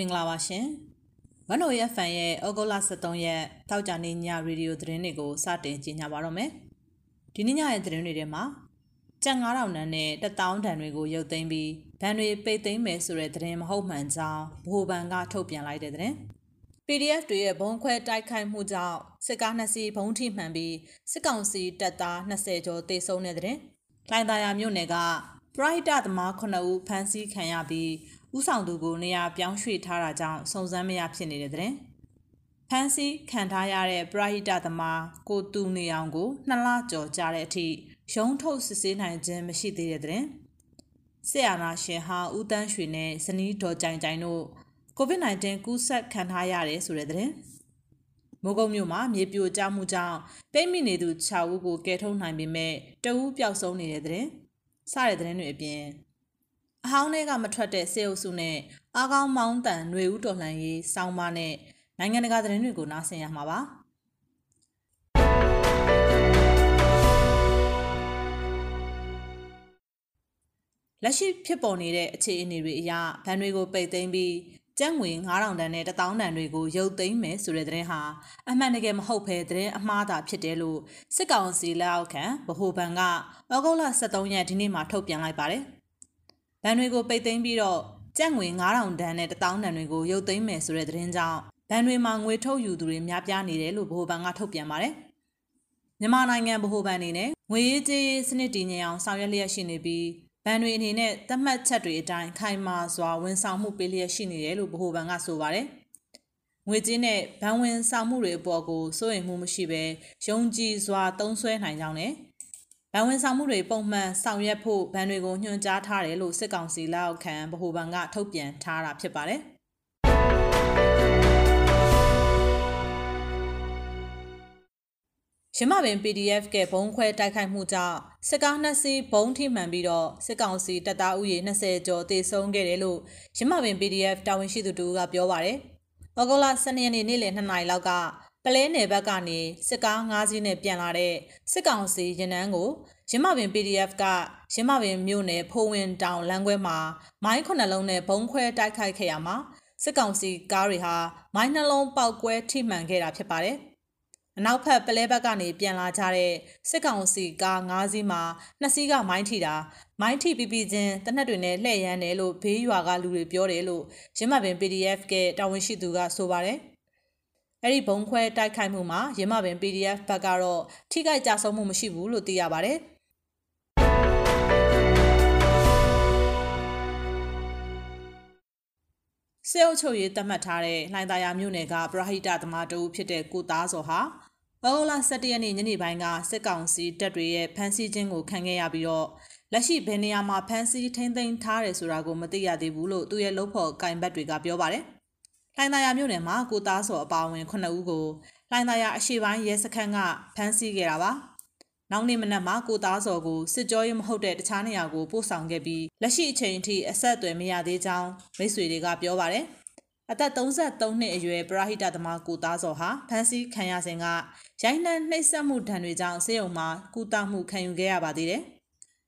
မင်္ဂလာပါရှင်။ဝန်တော်ရဲ့ဖန်ရဲ့ဩဂုတ်လ23ရက်တောက်ကြနေညရေဒီယိုသတင်းတွေကိုစတင်ကြီးညာပါတော့မယ်။ဒီနေ့ညရဲ့သတင်းတွေထဲမှာကြက်9000တန်းနဲ့1000တန်းတွေကိုရုပ်သိမ်းပြီးဗန်တွေပိတ်သိမ်းမယ်ဆိုတဲ့သတင်းမဟုတ်မှန်ကြောင်းဗဟိုဘဏ်ကထုတ်ပြန်လိုက်တဲ့သတင်း။ PDF တွေရဲ့ဘုံခွဲတိုက်ခိုက်မှုကြောင့်စစ်ကားနှစ်စီးဘုံထိမှန်ပြီးစစ်ကောင်စီတပ်သား20ကျော်တေဆုံးတဲ့တဲ့။လိုင်သာယာမြို့နယ်ကပရိုက်တာသမား9ဦးဖမ်းဆီးခံရပြီး ဥဆောင်သူကိုနေရာပြောင်းရွှေ့ထားတာကြောင့်စုံစမ်းမရဖြစ်နေတဲ့တဲ့ဖန်စီခံထားရတဲ့ပရိဟိတသမားကိုတူနေအောင်ကိုနှစ်လကျော်ကြာတဲ့အထိရုံးထုတ်စစ်ဆေးနိုင်ခြင်းမရှိသေးတဲ့တဲ့ဆရာနာရှင်ဟာဦးတန်းရွှေနဲ့ဇနီးဒေါ်ကြိုင်ကြိုင်တို့ COVID-19 ကူးစက်ခံထားရတယ်ဆိုတဲ့တဲ့မိုးကုတ်မြို့မှာမြေပြိုကျမှုကြောင့်ပိတ်မိနေသူ6ဦးကိုကယ်ထုတ်နိုင်ပေမဲ့တဦးပျောက်ဆုံးနေတဲ့တဲ့စတဲ့တဲ့တွေအပြင် အဟောင်းတွေကမထွက်တဲ့စေအုပ်စုနဲ့အားကောင်းမောင်းတန်ຫນွေဦးတော်လှန်ရေးစောင်းပါနဲ့နိုင်ငံတကာသတင်းတွေကိုနားဆင်ရမှာပါလက်ရှိဖြစ်ပေါ်နေတဲ့အခြေအနေတွေအရဗန်တွေကိုပိတ်သိမ်းပြီးကျန်းငွေ9000တန်းနဲ့1000တန်းတွေကိုရုပ်သိမ်းမယ်ဆိုတဲ့သတင်းဟာအမှန်တကယ်မဟုတ်ဘဲသတင်းအမှားသာဖြစ်တယ်လို့စစ်ကောင်စီလက်အောက်ခံဗဟိုဘဏ်ကဩဂုတ်လ23ရက်ဒီနေ့မှာထုတ်ပြန်လိုက်ပါတယ်။ ဗန်တွေကိုပိတ်သိမ်းပြီးတော့ကြက်ငွေ9000တန်းနဲ့1000တန်းတွေကိုရုပ်သိမ်းမယ်ဆိုတဲ့သတင်းကြောင့်ဗန်တွေမှာငွေထုတ်ယူသူတွေများပြားနေတယ်လို့ဗဟိုဘဏ်ကထုတ်ပြန်ပါတယ်။မြန်မာနိုင်ငံဗဟိုဘဏ်အနေနဲ့ငွေရေးကြေးရေးစနစ်တည်ငြိမ်အောင်ဆောင်ရွက်လျက်ရှိနေပြီးဗန်တွေအနေနဲ့သတ်မှတ်ချက်တွေအတိုင်းခိုင်မာစွာဝန်ဆောင်မှုပေးလျက်ရှိနေတယ်လို့ဗဟိုဘဏ်ကဆိုပါတယ်။ငွေကြေးနဲ့ဗန်ဝင်ဆောင်မှုတွေအပေါ်ကိုစိုးရိမ်မှုမရှိဘဲယုံကြည်စွာသုံးစွဲနိုင်ကြောင်းနဲ့ ဗန်ဝင်ဆောင်မှုတွေပုံမှန်ဆောင်ရွက်ဖို့ဗန်တွေကိုညွှန်ကြားထားတယ်လို့စစ်ကောင်စီလက်အောက်ခံဗဟိုဘဏ်ကထုတ်ပြန်ထားတာဖြစ်ပါတယ်။ရမပင် PDF ကဘုံခွဲတိုက်ခိုက်မှုကြောင့်စစ်ကားနှစ်စီးဘုံထိမှန်ပြီးတော့စစ်ကောင်စီတပ်သားဥယေ20ကျော်တေဆုံးခဲ့တယ်လို့ရမပင် PDF တာဝန်ရှိသူတို့ကပြောပါတယ်။ဩဂုတ်လ12ရက်နေ့နေ့လယ်2နာရီလောက်က ပလဲနယ်ဘက်ကနေစစ်ကား၅စီးနဲ့ပြန်လာတဲ့စစ်ကောင်စီရင်နှန်းကိုရမပင် PDF ကရမပင်မြို့နယ်ဖိုးဝင်တောင်လမ်းခွဲမှာမိုင်းခုနှလုံးနဲ့ဘုံခွဲတိုက်ခိုက်ခဲ့ရမှာစစ်ကောင်စီကားတွေဟာမိုင်းနှလုံးပေါက်ကွဲထိမှန်ခဲ့တာဖြစ်ပါတယ်။အနောက်ဘက်ပလဲဘက်ကနေပြန်လာကြတဲ့စစ်ကောင်စီကား၅စီးမှာနှစ်စီးကမိုင်းထိတာမိုင်းထိပြီးပြီးချင်းတနက်တွေနဲ့လှည့်ရမ်းတယ်လို့ဘေးရွာကလူတွေပြောတယ်လို့ရမပင် PDF ကတာဝန်ရှိသူကဆိုပါတယ်။ အဲ့ဒီဘုံခွဲတိုက်ခိုက်မှုမှာရမပင် PDF ဘက်ကတော့ထိခိုက်ကြဆုံးမှုမရှိဘူးလို့သိရပါတယ်။စေအုပ်ချုပ်ရေးသတ်မှတ်ထားတဲ့လှိုင်သာယာမြို့နယ်ကပရဟိတသမားတဦးဖြစ်တဲ့ကိုသားစောဟာဩဂုတ်လ17ရက်နေ့ညနေပိုင်းကစစ်ကောင်စီတပ်တွေရဲ့ဖမ်းဆီးခြင်းကိုခံခဲ့ရပြီးတော့လက်ရှိဘယ်နေရာမှာဖမ်းဆီးထိန်းသိမ်းထားတယ်ဆိုတာကိုမသိရသေးဘူးလို့သူရဲ့လုပ်ဖို့ကင်ဘတ်တွေကပြောပါတယ်။ လှိုင်သာယာမြို့နယ်မှာကိုသားစော်အပါအဝင်9ဦးကိုလှိုင်သာယာအရှိပိုင်းရဲစခန်းကဖမ်းဆီးခဲ့တာပါ။နောက်နေ့မနက်မှာကိုသားစော်ကိုစစ်ကြောရေးမဟုတ်တဲ့တခြားနေရာကိုပို့ဆောင်ခဲ့ပြီးလက်ရှိအချိန်အထိအဆက်အသွယ်မရသေးကြောင်းမိတ်ဆွေတွေကပြောပါတယ်။အသက်33နှစ်အရွယ်ပရဟိတသမားကိုသားစော်ဟာဖမ်းဆီးခံရစဉ်ကရိုင်းနှံနှိပ်စက်မှုဒဏ်တွေကြောင့်ဆေးရုံမှာကုသမှုခံယူခဲ့ရပါသေးတယ်။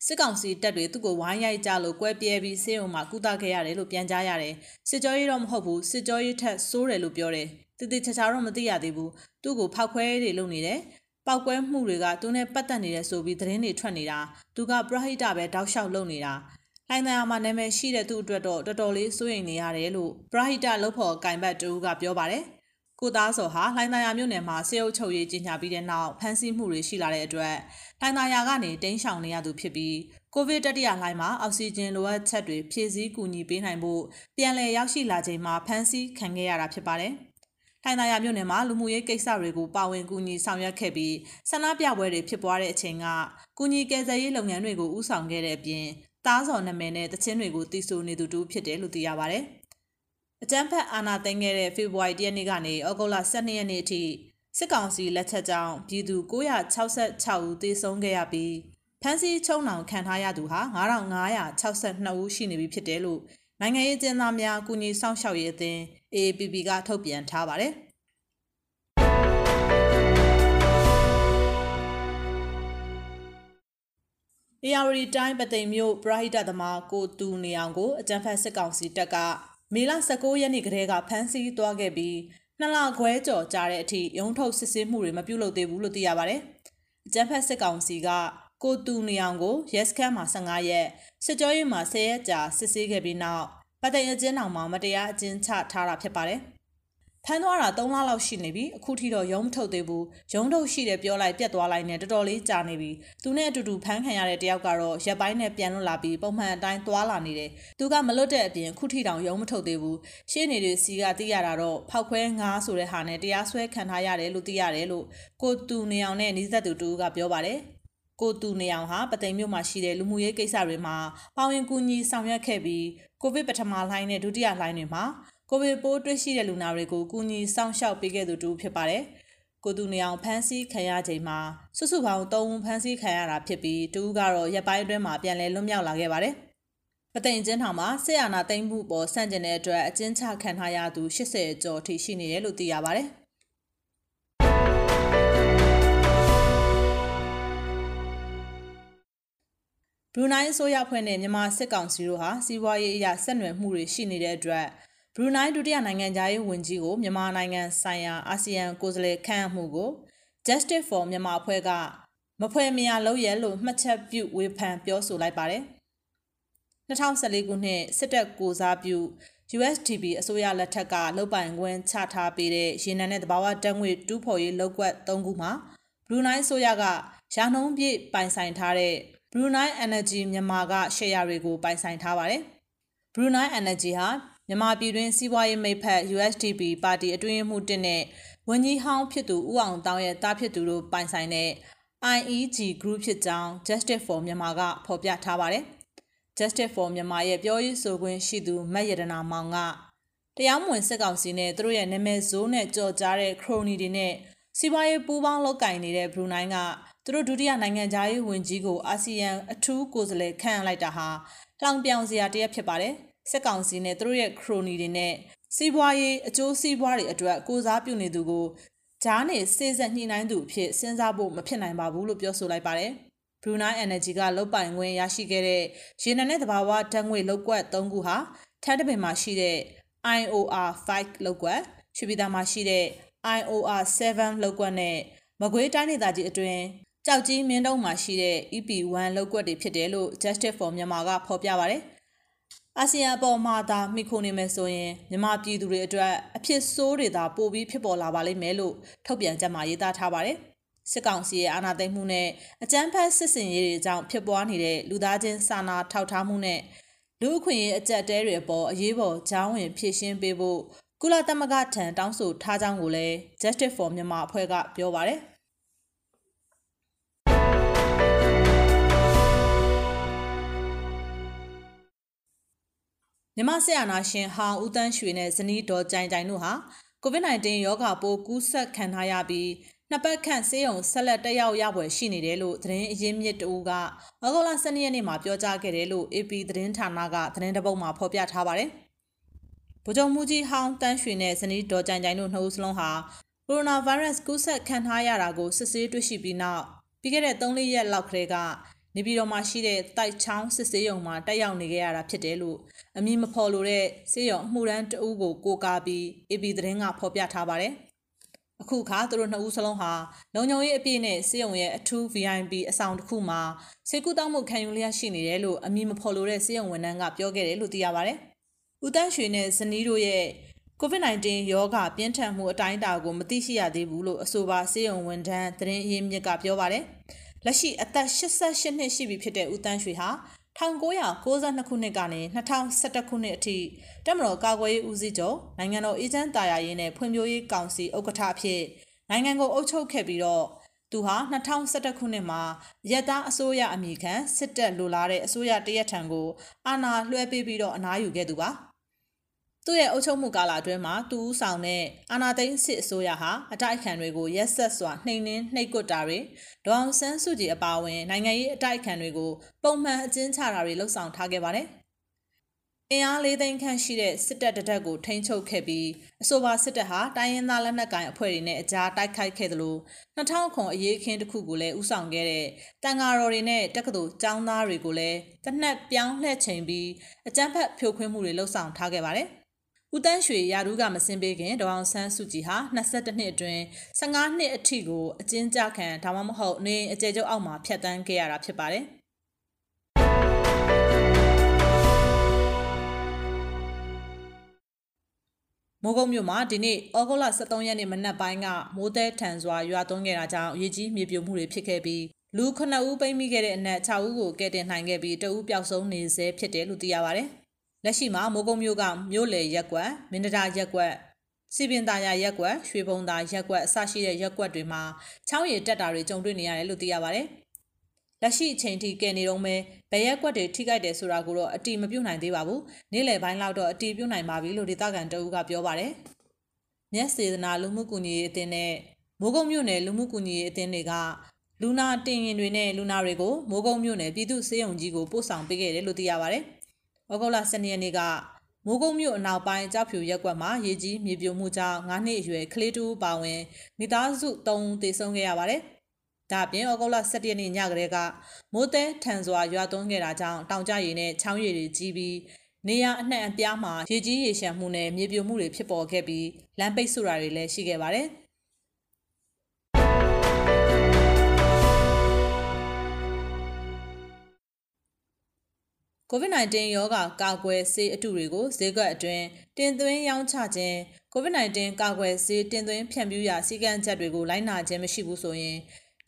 စစ်ကောင်စီတပ်တွေသူ့ကိုဝိုင်းရိုက်ကြလို့ကွဲပြဲပြီးဆေးရုံမှာကုသခဲ့ရတယ်လို့ပြန်ကြားရတယ်စစ်ကြောရေးတော့မဟုတ်ဘူးစစ်ကြောရေးထက်စိုးတယ်လို့ပြောတယ်တတိချာချာတော့မသိရသေးဘူးသူ့ကိုဖောက်ခွဲတွေလုပ်နေတယ်ပောက်ကွဲမှုတွေကသူနဲ့ပတ်သက်နေတယ်ဆိုပြီးသတင်းတွေထွက်နေတာသူကပရဟိတပဲတောက်လျှောက်လုပ်နေတာလှိုင်းသာမှာနာမည်ရှိတဲ့သူ့အတွက်တော့တော်တော်လေးစိုးရိမ်နေရတယ်လို့ပရဟိတလုပ်ဖို့ကင်ဘတ်တူကပြောပါတယ် ကိုသားစောဟာလှိုင်းသာယာမြို့နယ်မှာစေအုပ်ချုပ်ရေးကြီးညာပြီးတဲ့နောက်ဖမ်းဆီးမှုတွေရှိလာတဲ့အတွက်လှိုင်းသာယာကနေတင်းရှောင်နေရသူဖြစ်ပြီးကိုဗစ်တတိယလှိုင်းမှာအောက်ဆီဂျင်လိုအပ်ချက်တွေဖြည့်ဆည်းကူညီပေးနိုင်ဖို့ပြန်လည်ရောက်ရှိလာချိန်မှာဖမ်းဆီးခံခဲ့ရတာဖြစ်ပါတယ်။ထိုင်သာယာမြို့နယ်မှာလူမှုရေးကိစ္စတွေကိုပါဝင်ကူညီဆောင်ရွက်ခဲ့ပြီးဆန္ဒပြပွဲတွေဖြစ်ပွားတဲ့အချိန်ကကူညီကယ်ဆယ်ရေးလုပ်ငန်းတွေကိုဦးဆောင်ခဲ့တဲ့အပြင်တားစော်နာမည်နဲ့တခြင်းတွေကိုတည်ဆူနေသူတူဖြစ်တယ်လို့သိရပါတယ်။ အကြမ်းဖက်အာဏာသိမ်းခဲ့တဲ့ဖေဖော်ဝါရီလရက်နေ့ကနေဩဂုတ်လ12ရက်နေ့အထိစစ်ကောင်စီလက်ချက်ကြောင့်ပြည်သူ966ဦးသေဆုံးခဲ့ရပြီးဖမ်းဆီးချုံနှောင်ခံထားရသူဟာ9562ဦးရှိနေပြီဖြစ်တယ်လို့နိုင်ငံရေးကျင်းသားများကုညီဆောင်ရှောက်ရေးအသင်း AAPP ကထုတ်ပြန်ထားပါတယ်။ ARD တိုင်းပသိမ်မြို့ပရဟိတသမားကိုတူနေအောင်ကိုအကြံဖတ်စစ်ကောင်စီတပ်က မေလ19ရက်နေ့ကတည်းကဖမ်းဆီးသွားခဲ့ပြီးနှစ်လခွဲကျော်ကြာတဲ့အထိရုံးထုတ်စစ်ဆေးမှုတွေမပြုလုပ်သေးဘူးလို့သိရပါတယ်။အကြမ်းဖက်စစ်ကောင်စီကကိုတူနေအောင်ကိုရက်စခန်းမှာ15ရက်စစ်ကြောရေးမှာ10ရက်ကြာစစ်ဆေးခဲ့ပြီးနောက်ပသိမ်အကျဉ်းအောင်မှာမတရားအကျဉ်းချထားတာဖြစ်ပါတယ်။ ဖမ်းသွားတာ3လလောက်ရှိနေပြီအခုထိတော့ရုံးမထုတ်သေးဘူးရုံးထုတ်ရှိတယ်ပြောလိုက်ပြက်သွားလိုက်နဲ့တော်တော်လေးကြာနေပြီသူနဲ့အတူတူဖမ်းခံရတဲ့တယောက်ကတော့ရက်ပိုင်းနဲ့ပြန်လွတ်လာပြီးပုံမှန်အတိုင်းသွားလာနေတယ်သူကမလွတ်တဲ့အပြင်ခုထိတောင်ရုံးမထုတ်သေးဘူးရှေ့နေတွေစီကသိရတာတော့ဖောက်ခွဲငါးဆိုတဲ့ဟာနဲ့တရားစွဲခံထားရတယ်လို့သိရတယ်လို့ကိုတူနေအောင်နဲ့နီးစပ်သူတူကပြောပါတယ်ကိုတူနေအောင်ဟာပသိမ်မြို့မှာရှိတဲ့လူမှုရေးကိစ္စတွေမှာပါဝင်ကူညီဆောင်ရွက်ခဲ့ပြီးကိုဗစ်ပထမလှိုင်းနဲ့ဒုတိယလှိုင်းတွေမှာ ကိုဗစ်ပိုးတွေ့ရှိတဲ့လူနာတွေကိုကူညီစောင့်ရှောက်ပေးခဲ့သူတူဖြစ်ပါတယ်။ကိုသူနေအောင်ဖမ်းဆီးခံရချိန်မှာစုစုပေါင်း၃ဦးဖမ်းဆီးခံရတာဖြစ်ပြီးတူကတော့ရက်ပိုင်းအတွင်းမှာပြန်လည်လွတ်မြောက်လာခဲ့ပါတယ်။ပသိမ်ကျင်းထောင်မှာဆေးရနာသိမ်းမှုပေါ်ဆန့်ကျင်တဲ့အတွက်အကျဉ်းချခံထားရသူ80ကျော်ထိရှိနေတယ်လို့သိရပါတယ်။ဘရူနိုင်းအစိုးရဖွဲ့နဲ့မြန်မာစစ်ကောင်စီတို့ဟာစီးပွားရေးအရဆက်နွယ်မှုတွေရှိနေတဲ့အတွက် ဘရူနိုင်းဒုတိယနိုင်ငံသားရေးဝန်ကြီးကိုမြန်မာနိုင်ငံဆိုင်ရာအာဆီယံကိုယ်စားလှယ်ခန့်အပ်မှုကို Justice for မြန်မာအဖွဲ့ကမဖွဲ့မရလုပ်ရလို့မှတ်ချက်ပြုဝေဖန်ပြောဆိုလိုက်ပါတယ်။2014ခုနှစ်စစ်တပ်ကိုစားပြု USDP အစိုးရလက်ထက်ကလုတ်ပိုင်ခွင့်ချထားပေးတဲ့ရေနံနဲ့သဘာဝဓာတ်ငွေတူးဖော်ရေးလုပ်ကွက်၃ခုမှာဘရူနိုင်းအစိုးရကရာနှုန်းပြည့်ပိုင်ဆိုင်ထားတဲ့ Brunei Energy မြန်မာကရှယ်ယာတွေကိုပိုင်ဆိုင်ထားပါတယ်။ Brunei Energy ဟာ မြန်မာပြည်တွင်းစီးပွားရေးမိတ်ဖက် USDP ပါတီအတွင်းမှုတင်တဲ့ဝန်ကြီးဟောင်းဖြစ်သူဦးအောင်တောင်းရဲ့တားဖြစ်သူတို့ပိုင်ဆိုင်တဲ့ IEG Group ဖြစ်ကြောင်း Justice for မြန်မာကဖော်ပြထားပါတယ်။ Justice for မြန်မာရဲ့ပြောရေးဆိုခွင့်ရှိသူမတ်ရတနာမောင်ကတရားမဝင်စစ်ကောင်စီနဲ့သူတို့ရဲ့နာမည်ဆိုးနဲ့ကြော်ကြားတဲ့ခရိုနီတွေနဲ့စီးပွားရေးပူးပေါင်းလုပ်ကင်နေတဲ့ဘရူနိုင်းကသူတို့ဒုတိယနိုင်ငံသားရေးဝန်ကြီးကိုအာဆီယံအထူးကိုယ်စားလှယ်ခန့်အပ်လိုက်တာဟာလောင်ပြောင်စရာတရက်ဖြစ်ပါတယ်။ စစ်ကောင်စီနဲ့သူတို့ရဲ့ခရိုနီတွေနဲ့စီးပွားရေးအကျိုးစီးပွားတွေအတွက်ကိုစားပြုနေသူကိုဂျားနဲ့စေစက်ညှိနှိုင်းသူအဖြစ်စဉ်းစားဖို့မဖြစ်နိုင်ပါဘူးလို့ပြောဆိုလိုက်ပါတယ်။ Brunei Energy ကလုတ်ပိုင်ခွင့်ရရှိခဲ့တဲ့ရေနံနဲ့သဘာဝဓာတ်ငွေလုတ်ကွက်၃ခုဟာထန်းတပင်မှာရှိတဲ့ IOR 5လုတ်ကွက်ရွှေပြည်သာမှာရှိတဲ့ IOR 7လုတ်ကွက်နဲ့မကွေးတိုင်းဒေသကြီးအတွင်းကြောက်ကြီးမင်းတုံးမှာရှိတဲ့ EP1 လုတ်ကွက်တွေဖြစ်တယ်လို့ Justice for Myanmar ကဖော်ပြပါတယ်။ အာဆီယံအပေါ်မှာသာမိခိုနေမယ်ဆိုရင်မြန်မာပြည်သူတွေအတွက်အဖြစ်ဆိုးတွေသာပိုပြီးဖြစ်ပေါ်လာပါလိမ့်မယ်လို့ထုတ်ပြန်ကြမှာရေးသားထားပါတယ်။စစ်ကောင်စီရဲ့အာဏာသိမ်းမှုနဲ့အကြမ်းဖက်စစ်စင်ရေးတွေကြောင့်ဖြစ်ပွားနေတဲ့လူသားချင်းစာနာထောက်ထားမှုနဲ့လူအခွင့်အရေးအကြက်တဲတွေအပေါ်အရေးပေါ်ကြောင်းဝင်ဖြည့်ရှင်းပေးဖို့ကုလသမဂ္ဂထံတောင်းဆိုထားကြောင်းကိုလည်း Justice for Myanmar အဖွဲ့ကပြောပါတယ်။ မြမဆက်အာနာရှင်ဟောင်းဦးတန်းရွှေနဲ့ဇနီးဒေါ်ကြိုင်ကြိုင်တို့ဟာ COVID-19 ရောဂါပိုးကူးစက်ခံထားရပြီးနှစ်ပတ်ခန့်ဆေးရုံဆက်လက်တက်ရောက်ရပွဲရှိနေတယ်လို့သတင်းအရင်းမြစ်တူကဩဂုတ်လ12ရက်နေ့မှာပြောကြားခဲ့တယ်လို့ AP သတင်းဌာနကသတင်းတပုတ်မှာဖော်ပြထားပါတယ်။ဗိုလ်ချုပ်မူကြီးဟောင်းတန်းရွှေနဲ့ဇနီးဒေါ်ကြိုင်ကြိုင်တို့နှစ်ဦးစလုံးဟာကိုရိုနာဗိုင်းရပ်စ်ကူးစက်ခံထားရတာကိုစစ်ဆေးတွေ့ရှိပြီးနောက်ပြီးခဲ့တဲ့3-4ရက်လောက်ကလေးက နေပြည်တော်မှာရှိတဲ့တိုက်ချောင်းစစ်ဆေးရုံမှာတက်ရောက်နေခဲ့ရတာဖြစ်တယ်လို့အမည်မဖော်လိုတဲ့ဆေးရုံအမှုရန်တအုပ်ကိုကိုကားပြီး AP သတင်းကဖော်ပြထားပါတယ်။အခုခါသူတို့နှစ်ဦးစလုံးဟာလုံခြုံရေးအပြည့်နဲ့ဆေးရုံရဲ့အထူး VIP အဆောင်တစ်ခုမှာဆေးကုသမှုခံယူလျက်ရှိနေတယ်လို့အမည်မဖော်လိုတဲ့ဆေးရုံဝန်ထမ်းကပြောခဲ့တယ်လို့သိရပါတယ်။ဦးတန်းရွှေနဲ့ဇနီးတို့ရဲ့ COVID-19 ရောဂါပြင်းထန်မှုအတိုင်းအတာကိုမသိရှိရသေးဘူးလို့အဆိုပါဆေးရုံဝန်ထမ်းသတင်းအရင်းမြစ်ကပြောပါတယ်။ လက်ရှိအသက်88နှစ်ရှိပြီဖြစ်တဲ့ဦးတန်းရွှေဟာ1992ခုနှစ်ကနေ2011ခုနှစ်အထိတက်မတော်ကာကွယ်ရေးဦးစီးချုပ်နိုင်ငံတော်အေဂျင့်တာယာရေးနဲ့ဖွံ့ဖြိုးရေးကောင်စီဥက္ကဋ္ဌအဖြစ်နိုင်ငံကိုအုပ်ချုပ်ခဲ့ပြီးတော့သူဟာ2011ခုနှစ်မှာရက်သားအစိုးရအမိခံစစ်တပ်လိုလားတဲ့အစိုးရတရက်ထံကိုအာဏာလွှဲပေးပြီးတော့အနားယူခဲ့သူပါ။ သူ့ရဲ့အုပ်ချုပ်မှုကာလအတွင်းမှာသူဦးဆောင်တဲ့အာဏာသိမ်းစစ်အစိုးရဟာအတိုက်အခံတွေကိုရက်ဆက်စွာနှိမ်နင်းနှိပ်ကွပ်တာတွေဒေါအောင်ဆန်းစုကြည်အပါအဝင်နိုင်ငံရေးအတိုက်အခံတွေကိုပုံမှန်အကျဉ်းချတာတွေလှုပ်ဆောင်ထားခဲ့ပါတယ်။အင်အားလေးသိန်းခန့်ရှိတဲ့စစ်တပ်တတက်ကိုထိန်းချုပ်ခဲ့ပြီးအဆိုပါစစ်တပ်ဟာတိုင်းရင်းသားလက်နက်ကိုင်အဖွဲ့တွေနဲ့အကြားတိုက်ခိုက်ခဲ့သလို2000ခုအရေးအခင်းတစ်ခုကိုလည်းဥဆောင်ခဲ့တဲ့တန်ဃာတော်တွေနဲ့တက္ကသိုလ်ကျောင်းသားတွေကိုလည်းတနက်ပြောင်းလှည့်ချိန်ပြီးအကြမ်းဖက်ဖြိုခွင်းမှုတွေလှုပ်ဆောင်ထားခဲ့ပါတယ်။ ဦးတန်းရွှေရာထူးကမစင်ပေးခင်ဒေါအောင်ဆန်းစုကြည်ဟာ22နှစ်အတွင်း15နှစ်အထိကိုအကျဉ်းချခံဒါမှမဟုတ်နေအကျယ်ကျုပ်အောက်မှာဖျက်ဆီးခဲ့ရတာဖြစ်ပါတယ်။မိုးကုတ်မြို့မှာဒီနေ့ဩဂုတ်လ23ရက်နေ့မနက်ပိုင်းကမိုးသည်ထန်စွာရွာသွန်းခဲ့တာကြောင့်ရေကြီးမြေပြိုမှုတွေဖြစ်ခဲ့ပြီးလူ9ဦးပိတ်မိခဲ့တဲ့အနက်6ဦးကိုကယ်တင်နိုင်ခဲ့ပြီးတဦးပျောက်ဆုံးနေဆဲဖြစ်တယ်လို့သိရပါဗျ။ လက်ရှိမှာမိုးကုတ်မြို့ကမြို့လေရက်ကွက်မင်းတရာရက်ကွက်စီပင်သားရရက်ကွက်ရွှေဘုံသားရက်ကွက်အစရှိတဲ့ရက်ကွက်တွေမှာချောင်းရည်တက်တာတွေကြုံတွေ့နေရတယ်လို့သိရပါဗျ။လက်ရှိအချိန်ထိကယ်နေတော့မဲဘယ်ရက်ကွက်တွေထိခိုက်တယ်ဆိုတာကိုတော့အတိမပြုတ်နိုင်သေးပါဘူး။နေ့လယ်ပိုင်းလောက်တော့အတိပြုတ်နိုင်ပါပြီလို့ဒေသခံတအူးကပြောပါတယ်။မြက်စေတနာလူမှုကူညီရေးအသင်းနဲ့မိုးကုတ်မြို့နယ်လူမှုကူညီရေးအသင်းတွေကလူနာတင်ရင်တွေနဲ့လူနာတွေကိုမိုးကုတ်မြို့နယ်ပြည်သူ့စေယုံကြီးကိုပို့ဆောင်ပေးခဲ့တယ်လို့သိရပါတယ်။ ဩဂုတ်လ12ရက်နေ့ကမိုးကုတ်မြို့အနောက်ပိုင်းကြောက်ဖြူရက်ကွက်မှာရေကြီးမြေပြိုမှုကြောင့်9နှစ်အရွယ်ကလေးတူပါဝင်မိသားစု3ဦးသေဆုံးခဲ့ရပါတယ်။ဒါ့အပြင်ဩဂုတ်လ17ရက်နေ့ညကလေးကမိုးတဲထန်စွာရွာသွန်းခဲ့တာကြောင့်တောင်ကျရေနဲ့ချောင်းရည်တွေကြီးပြီးနေရအနှံ့အပြားမှာရေကြီးရေရှမ်းမှုနဲ့မြေပြိုမှုတွေဖြစ်ပေါ်ခဲ့ပြီးလမ်းပိတ်ဆို့တာတွေလည်းရှိခဲ့ပါတယ်။ COVID-19 ရောဂါကာကွယ်ဆေးအတုတွေကိုဈေးကွက်အတွင်းတင်သွင်းရောင်းချခြင်း COVID-19 ကာကွယ်ဆေးတင်သွင်းဖြန့်ဖြူးရာစည်းကမ်းချက်တွေကိုလိုက်နာခြင်းမရှိဘူးဆိုရင်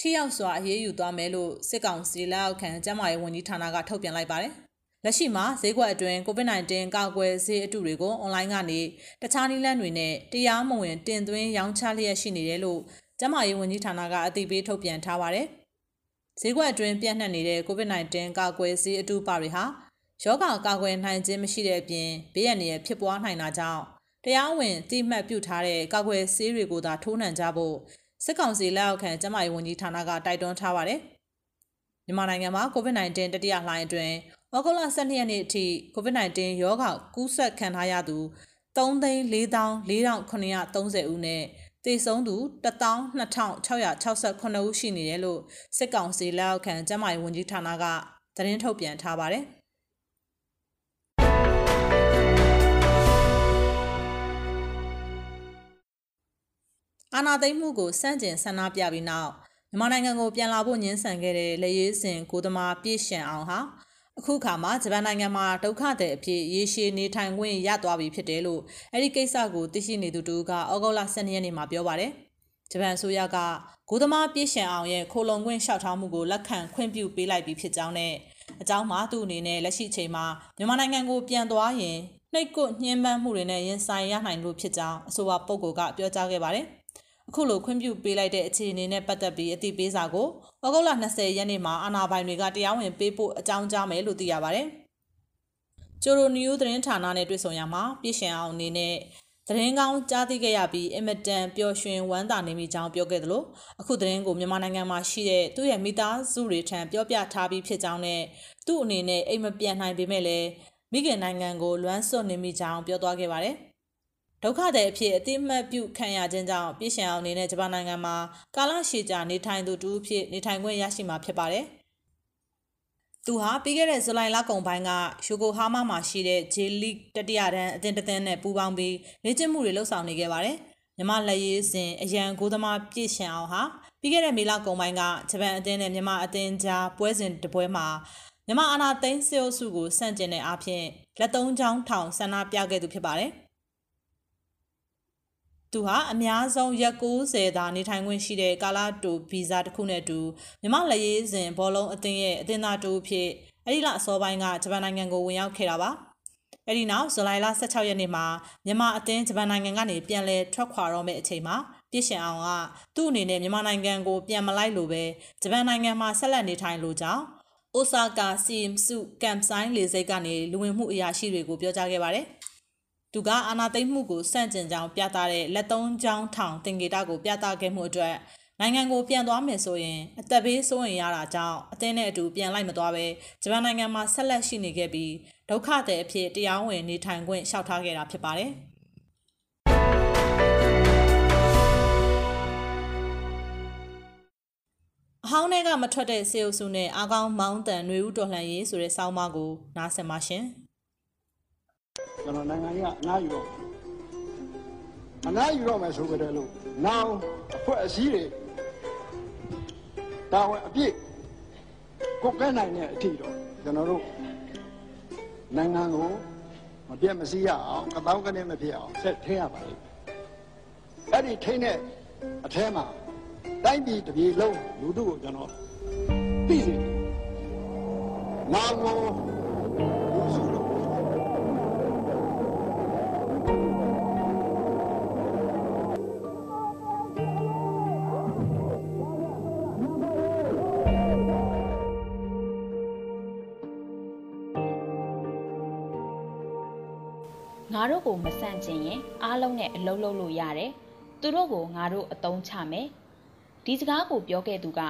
ထိရောက်စွာအရေးယူသွားမယ်လို့စစ်ကောင်စီလက်အောက်ခံကျန်းမာရေးဝန်ကြီးဌာနကထုတ်ပြန်လိုက်ပါတယ်။လက်ရှိမှာဈေးကွက်အတွင်း COVID-19 ကာကွယ်ဆေးအတုတွေကိုအွန်လိုင်းကနေတခြားနည်းလမ်းတွေနဲ့တရားမဝင်တင်သွင်းရောင်းချလျက်ရှိနေတယ်လို့ကျန်းမာရေးဝန်ကြီးဌာနကအသိပေးထုတ်ပြန်ထားပါတယ်။ဈေးကွက်အတွင်းပြန့်နှံ့နေတဲ့ COVID-19 ကာကွယ်ဆေးအတုပါတွေဟာ ယောဂကာကွယ်နိုင်ခြင်းမရှိတဲ့အပြင်ဘေးရန်ရဖြစ်ပွားနိုင်တာကြောင့်တရားဝင်တိမှတ်ပြုထားတဲ့ကာကွယ်ဆေးတွေကိုသာထိုးနှံကြဖို့စစ်ကောင်စီလက်အောက်ခံကျန်းမာရေးဝန်ကြီးဌာနကတိုက်တွန်းထားပါတယ်။မြန်မာနိုင်ငံမှာ COVID-19 တတိယလှိုင်းအတွင်းဩဂုတ်လ12ရက်နေ့အထိ COVID-19 ရောဂါကူးစက်ခံထားရသူ3,4,4,930ဦးနဲ့သေဆုံးသူ12,668ဦးရှိနေတယ်လို့စစ်ကောင်စီလက်အောက်ခံကျန်းမာရေးဝန်ကြီးဌာနကသတင်းထုတ်ပြန်ထားပါတယ်။ အာဏာသိမ်းမှုကိုစန့်ကျင်ဆန္ဒပြပြီးနောက်မြန်မာနိုင်ငံကိုပြန်လာဖို့ညှင်းဆန်ခဲ့တဲ့လက်ရေးစင်ကိုသမားပြည့်ရှံအောင်ဟာအခုခါမှာဂျပန်နိုင်ငံမှာဒုက္ခသည်အဖြစ်ရေရှည်နေထိုင်ခွင့်ရသွားပြီဖြစ်တယ်လို့အဲ့ဒီကိစ္စကိုသိရှိနေသူတူကဩဂုတ်လ12ရက်နေ့မှာပြောပါတယ်။ဂျပန်ဆိုရကကိုသမားပြည့်ရှံအောင်ရဲ့ခိုလုံခွင့်လျှောက်ထားမှုကိုလက်ခံခွင့်ပြုပေးလိုက်ပြီးဖြစ်ကြောင်းနဲ့အကြောင်းမှာသူ့အနေနဲ့လက်ရှိချိန်မှာမြန်မာနိုင်ငံကိုပြန်သွားရင်နှိတ်ကွညှင်းပန်းမှုတွေနဲ့ရင်ဆိုင်ရနိုင်လို့ဖြစ်ကြောင်းအဆိုပါပုဂ္ဂိုလ်ကပြောကြားခဲ့ပါတယ်။ အခုလိုခွင့်ပြုပေးလိုက်တဲ့အခြေအနေနဲ့ပတ်သက်ပြီးအသိပေးစာကိုဩဂုတ်လ20ရက်နေ့မှာအာဏာပိုင်တွေကတရားဝင်ပေးဖို့အကြောင်းကြားမယ်လို့သိရပါတယ်။ကျိုရိုနယူးသတင်းဌာနနဲ့တွေ့ဆုံရမှာပြည်ရှင်အောင်အနေနဲ့သတင်းကောင်းကြားသိခဲ့ရပြီးအင်မတန်ပျော်ရွှင်ဝမ်းသာနေမိကြောင်းပြောခဲ့သလိုအခုသတင်းကိုမြန်မာနိုင်ငံမှာရှိတဲ့သူ့ရဲ့မိသားစုတွေထံပြောပြထားပြီးဖြစ်ကြောင်းနဲ့သူ့အနေနဲ့အိမ်မပြန်နိုင်ပေမဲ့လည်းမိခင်နိုင်ငံကိုလွမ်းဆွတ်နေမိကြောင်းပြောသွားခဲ့ပါတယ်။ ဒုက္ခသည်အဖြစ်အတိမတ်ပြုခံရခြင်းကြောင့်ပြည်ရှင်အောင်အနေနဲ့ဂျပန်နိုင်ငံမှာကာလရှည်ကြာနေထိုင်သူတူအဖြစ်နေထိုင်ခွင့်ရရှိမှာဖြစ်ပါတယ်။သူဟာပြီးခဲ့တဲ့ဇူလိုင်လကုန်ပိုင်းကယိုကိုဟာမာမှာရှိတဲ့ J League တတိယတန်းအသင်းတစ်သင်းနဲ့ပူးပေါင်းပြီးလေ့ကျင့်မှုတွေလုပ်ဆောင်နေခဲ့ပါတယ်။မြမလက်ရေးစဉ်အရန်ကိုသမားပြည့်ရှင်အောင်ဟာပြီးခဲ့တဲ့မေလကုန်ပိုင်းကဂျပန်အသင်းနဲ့မြန်မာအသင်းကြားပွဲစဉ်တပွဲမှာမြန်မာအာနာသိန်းစေအုပ်စုကိုစန့်ကျင်တဲ့အဖြစ်လက်သုံးချောင်းထောင်ဆန္ဒပြခဲ့သူဖြစ်ပါတယ်။ သူဟာအများဆုံးရက်90သာနေထိုင်ခွင့်ရှိတဲ့ကာလာတိုဗီဇာတစ်ခုနဲ့အတူမြမလက်ရေးစဉ်ဘောလုံးအသင်းရဲ့အသင်းသားတူဖြစ်အဲ့ဒီလအစောပိုင်းကဂျပန်နိုင်ငံကိုဝင်ရောက်ခဲ့တာပါအဲ့ဒီနောက်ဇူလိုင်လ16ရက်နေ့မှာမြန်မာအသင်းဂျပန်နိုင်ငံကနေပြန်လည်ထွက်ခွာတော့မယ့်အချိန်မှာပြည့်ရှင်အောင်ကသူ့အနေနဲ့မြန်မာနိုင်ငံကိုပြန်မလိုက်လို့ပဲဂျပန်နိုင်ငံမှာဆက်လက်နေထိုင်လို့ကြောင်းအိုဆာကာစီမ်စုကမ်ဆိုင်လေဆိပ်ကနေလူဝင်မှုအရာရှိတွေကိုပြောကြားခဲ့ပါတယ်။ သူကအာနာသိမ့်မှုကိုစန့်ကျင်ကြောင်းပြသတဲ့လက်သုံးချောင်းထောင်တင်ကေတာကိုပြသခဲ့မှုအတွက်နိုင်ငံကိုပြန်သွားမယ်ဆိုရင်အသက်ဘေးစိုးရင်ရတာကြောင့်အသင်းနဲ့အတူပြန်လိုက်မသွားပဲဂျပန်နိုင်ငံမှာဆက်လက်ရှိနေခဲ့ပြီးဒုက္ခသည်အဖြစ်တရားဝင်နေထိုင်ခွင့်လျှောက်ထားခဲ့တာဖြစ်ပါတယ်။အဟောင်းတွေကမထွက်တဲ့စေအုပ်စုနဲ့အာကောင်းမောင်းတန်ຫນွေဦးတော်လှန်ရေးဆိုတဲ့စောင်းမကိုနားဆင်ပါရှင်။ ကျွန်တော်နိုင်ငံကြီးကအနားယူတော့အနားယူတော့မယ်ဆိုကြတယ်လို့နောင်အဖွဲ့အစည်းတွေတာဝန်အပြည့်ကိုကဲနိုင်တဲ့အထီတော့ကျွန်တော်တို့နိုင်ငံကိုမပြတ်မစည်းရအောင်ကတောင်းကနေမဖြစ်အောင်ဆက်ထင်းရပါလိမ့်အဲ့ဒီထင်းတဲ့အထဲမှာတိုင်းပြည်တစ်ပြည်လုံးလူတို့ကိုကျွန်တော်သိစေတယ်နောင် ငါတို့ကိုမဆန့်ကျင်ရင်အားလုံးနဲ့အလုံးလုံးလို့ရတယ်။သူတို့ကိုငါတို့အတုံးချမယ်။ဒီစကားကိုပြောခဲ့သူက